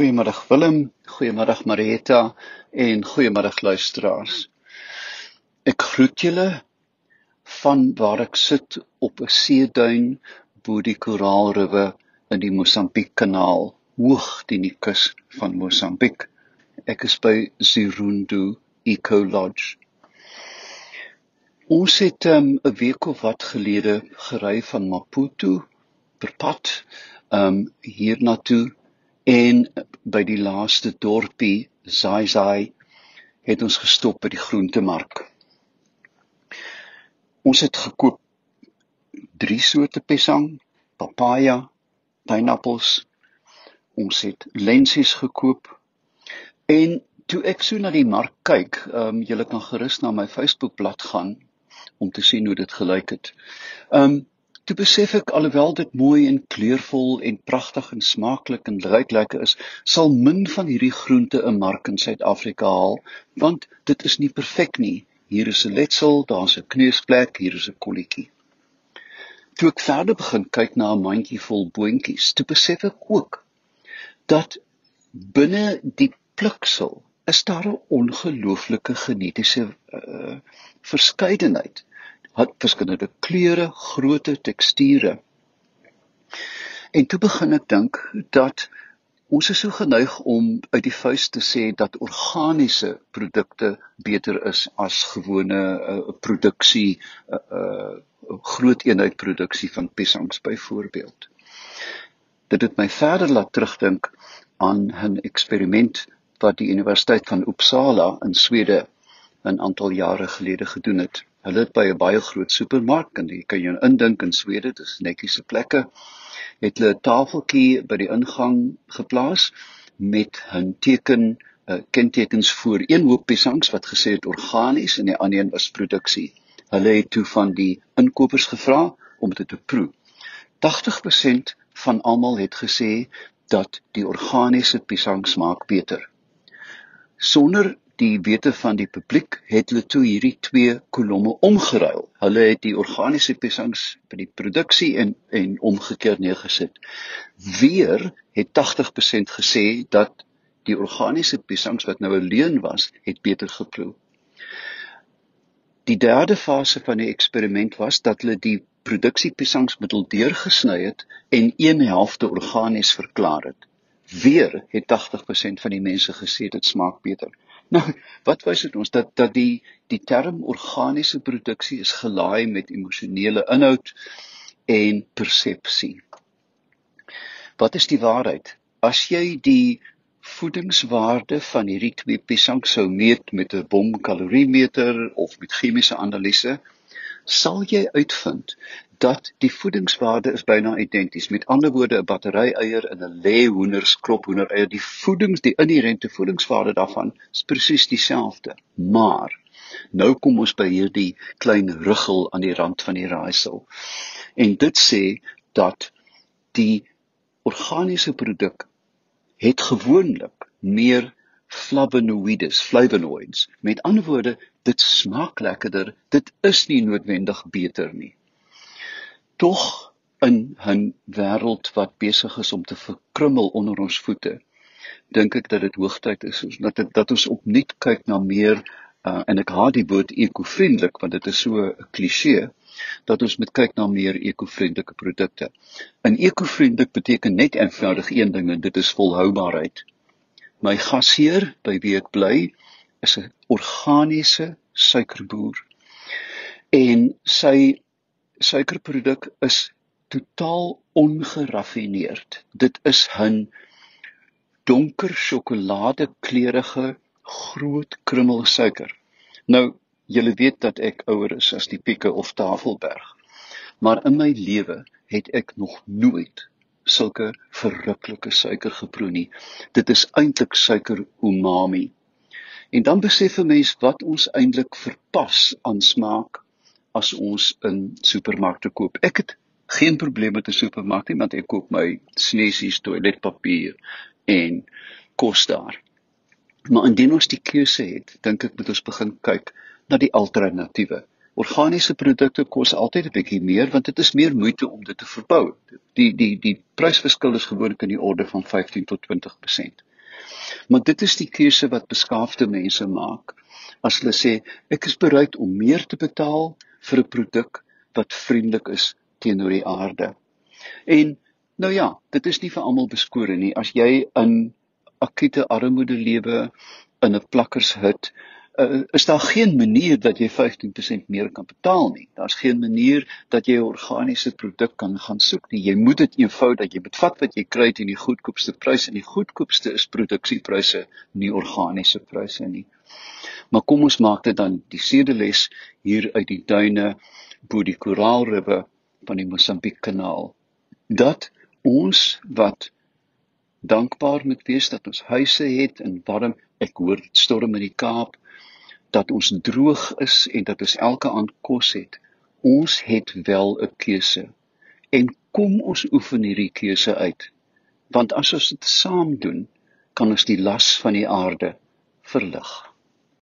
Goeiemôre Willem, goeiemôre Marita en goeiemôre luisteraars. Ek groet julle van waar ek sit op 'n seeduin bo die koraalriwe in die Mosambiek kanaal, hoog teen die kus van Mosambiek. Ek is by Zirundu Eco Lodge. Ons het um, 'n um, week of wat gelede gery van Maputo per pad um hiernatoe En by die laaste dorpie, Zaizai, het ons gestop by die groentemark. Ons het gekoop drie soorte pesang, papaja, pineappels. Ons het lensies gekoop. En toe ek so na die mark kyk, ehm um, julle kan gerus na my Facebookblad gaan om te sien hoe dit gelyk het. Ehm um, Toe besef ek alhoewel dit mooi en kleurvol en pragtig en smaaklik en ryk lekker is, sal min van hierdie groente 'n mark in Suid-Afrika haal, want dit is nie perfek nie. Hier is 'n letsel, daar's 'n kneusplek, hier is 'n kolletjie. Toe ek verder begin kyk na 'n mandjie vol boontjies, toe besef ek ook dat binne die pluksel is daar 'n ongelooflike genetiese uh, verskeidenheid het verskillende kleure, grootte, teksture. En toe begin ek dink dat ons is so geneig om uit die vuis te sê dat organiese produkte beter is as gewone uh, produksie uh, uh, groot eenheid produksie van piesangs byvoorbeeld. Dit het my verder laat terugdink aan 'n eksperiment wat die Universiteit van Uppsala in Swede 'n aantal jare gelede gedoen het. Hulle het by 'n baie groot supermark en jy kan jou indink in Swede, dis netjiese plekke, het hulle 'n tafeltjie by die ingang geplaas met 'n teken, uh, kentekens voor een hoop piesangs wat gesê het organies en die ander een was produksie. Hulle het toe van die inkopers gevra om dit te proe. 80% van almal het gesê dat die organiese piesang smaak beter. Sonder die wete van die publiek het hulle toe hierdie twee kolomme omgeruil. Hulle het die organiese piesangs by die produksie en en omgekeer neergesit. Weer het 80% gesê dat die organiese piesangs wat nou 'n leuen was, het beter geproe. Die derde fase van die eksperiment was dat hulle die produksie piesangsmiddel deurgesny het en een helfte organies verklaar het. Weer het 80% van die mense gesê dit smaak beter. Nou, wat wys dit ons dat dat die die term organiese produksie is gelaai met emosionele inhoud en persepsie. Wat is die waarheid? As jy die voedingswaarde van hierdie twee piesang sou meet met 'n bomkaloriemeter of met chemiese analise, sal jy uitvind dat die voedingswaarde is byna identies. Met ander woorde, 'n battery eier en 'n lê hoenders klop hoender eier, die voedings, die inherente voedingswaarde daarvan is presies dieselfde. Maar nou kom ons by hierdie klein ruggel aan die rand van die raaisel. En dit sê dat die organiese produk het gewoonlik meer flavonoïdes, flavonoids. Met ander woorde, dit smaak lekkerder. Dit is nie noodwendig beter nie. Tog in 'n wêreld wat besig is om te verkrummel onder ons voete, dink ek dat dit hoogtyd is dat het, dat ons opnuut kyk na meer uh, en ek haat die woord ekovriendelik want dit is so 'n kliseë dat ons moet kyk na meer ekovriendelike produkte. En ekovriendelik beteken net eenvoudig een ding en dit is volhoubaarheid. My gasheer by wie ek bly is 'n organiese suikerboer. En sy suikerproduk is totaal ongeraffineerd. Dit is 'n donker sjokoladekleurige groot krummel suiker. Nou, julle weet dat ek ouer is as die Pieke of Tafelberg. Maar in my lewe het ek nog nooit sulke verruklike suiker geproe nie. Dit is eintlik suiker umami. En dan besef 'n mens wat ons eintlik verpas aan smaak as ons in supermarkte koop. Ek het geen probleem met 'n supermark nie, want ek koop my snesies, toiletpapier en kos daar. Maar indien ons die keuse het, dink ek moet ons begin kyk na die alternatiewe. Organiese produkte kos altyd 'n bietjie meer want dit is meer moeite om dit te verbou. Die die die prysverskil is gewoonlik in die orde van 15 tot 20%. Maar dit is die keuse wat beskaafde mense maak. As hulle sê ek is bereid om meer te betaal vir 'n produk wat vriendelik is teenoor die aarde. En nou ja, dit is nie vir almal beskore nie. As jy in akute armoede lewe in 'n plakkershut, uh, is daar geen manier dat jy 15% meer kan betaal nie. Daar's geen manier dat jy 'n organiese produk kan gaan soek nie. Jy moet dit eenvoudig, jy moet vat wat jy kry teen die goedkoopste prys en die goedkoopste is produksiepryse, nie organiese pryse nie. Maar kom ons maak dit dan die sedeles hier uit die duine bo die koraalribbe van die Mosambiek kanaal. Dat ons wat dankbaar moet wees dat ons huise het en warm ek hoor storm in die Kaap dat ons droog is en dat ons elke aand kos het. Ons het wel 'n keuse. En kom ons oefen hierdie keuse uit. Want as ons dit saam doen, kan ons die las van die aarde verlig.